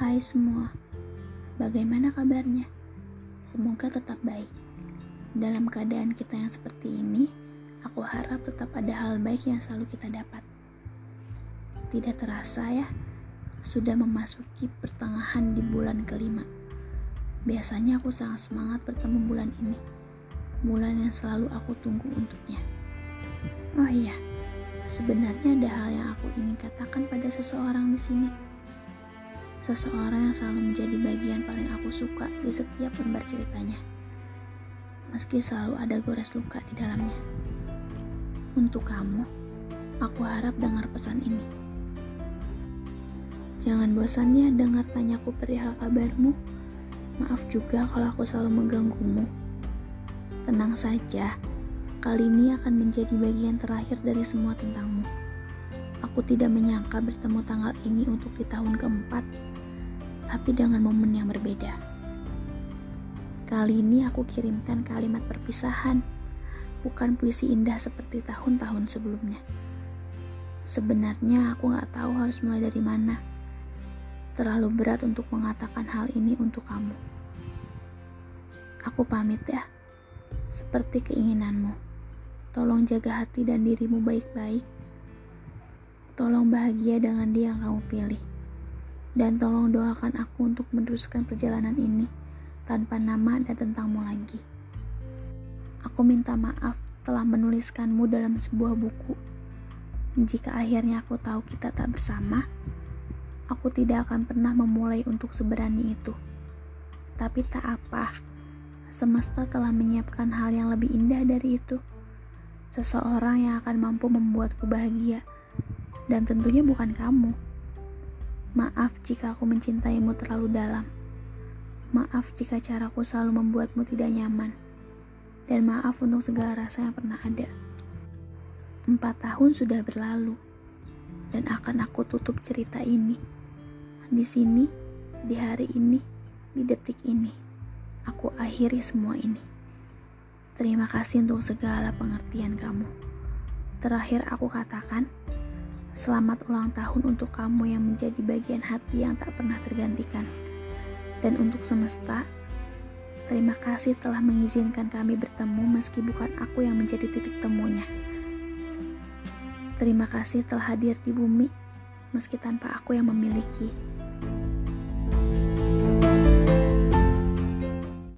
Hai semua, bagaimana kabarnya? Semoga tetap baik. Dalam keadaan kita yang seperti ini, aku harap tetap ada hal baik yang selalu kita dapat. Tidak terasa ya, sudah memasuki pertengahan di bulan kelima. Biasanya aku sangat semangat bertemu bulan ini, bulan yang selalu aku tunggu untuknya. Oh iya, sebenarnya ada hal yang aku ingin katakan pada seseorang di sini seseorang yang selalu menjadi bagian paling aku suka di setiap lembar ceritanya. Meski selalu ada gores luka di dalamnya. Untuk kamu, aku harap dengar pesan ini. Jangan bosannya dengar tanyaku perihal kabarmu. Maaf juga kalau aku selalu mengganggumu. Tenang saja, kali ini akan menjadi bagian terakhir dari semua tentangmu. Aku tidak menyangka bertemu tanggal ini untuk di tahun keempat, tapi dengan momen yang berbeda. Kali ini aku kirimkan kalimat perpisahan, bukan puisi indah seperti tahun-tahun sebelumnya. Sebenarnya aku gak tahu harus mulai dari mana. Terlalu berat untuk mengatakan hal ini untuk kamu. Aku pamit ya, seperti keinginanmu. Tolong jaga hati dan dirimu baik-baik Tolong bahagia dengan dia yang kamu pilih. Dan tolong doakan aku untuk meneruskan perjalanan ini tanpa nama dan tentangmu lagi. Aku minta maaf telah menuliskanmu dalam sebuah buku. Jika akhirnya aku tahu kita tak bersama, aku tidak akan pernah memulai untuk seberani itu. Tapi tak apa, semesta telah menyiapkan hal yang lebih indah dari itu. Seseorang yang akan mampu membuatku bahagia dan tentunya bukan kamu. Maaf jika aku mencintaimu terlalu dalam. Maaf jika caraku selalu membuatmu tidak nyaman. Dan maaf untuk segala rasa yang pernah ada. Empat tahun sudah berlalu, dan akan aku tutup cerita ini. Di sini, di hari ini, di detik ini, aku akhiri semua ini. Terima kasih untuk segala pengertian kamu. Terakhir aku katakan, Selamat ulang tahun untuk kamu yang menjadi bagian hati yang tak pernah tergantikan. Dan untuk semesta, terima kasih telah mengizinkan kami bertemu meski bukan aku yang menjadi titik temunya. Terima kasih telah hadir di bumi meski tanpa aku yang memiliki.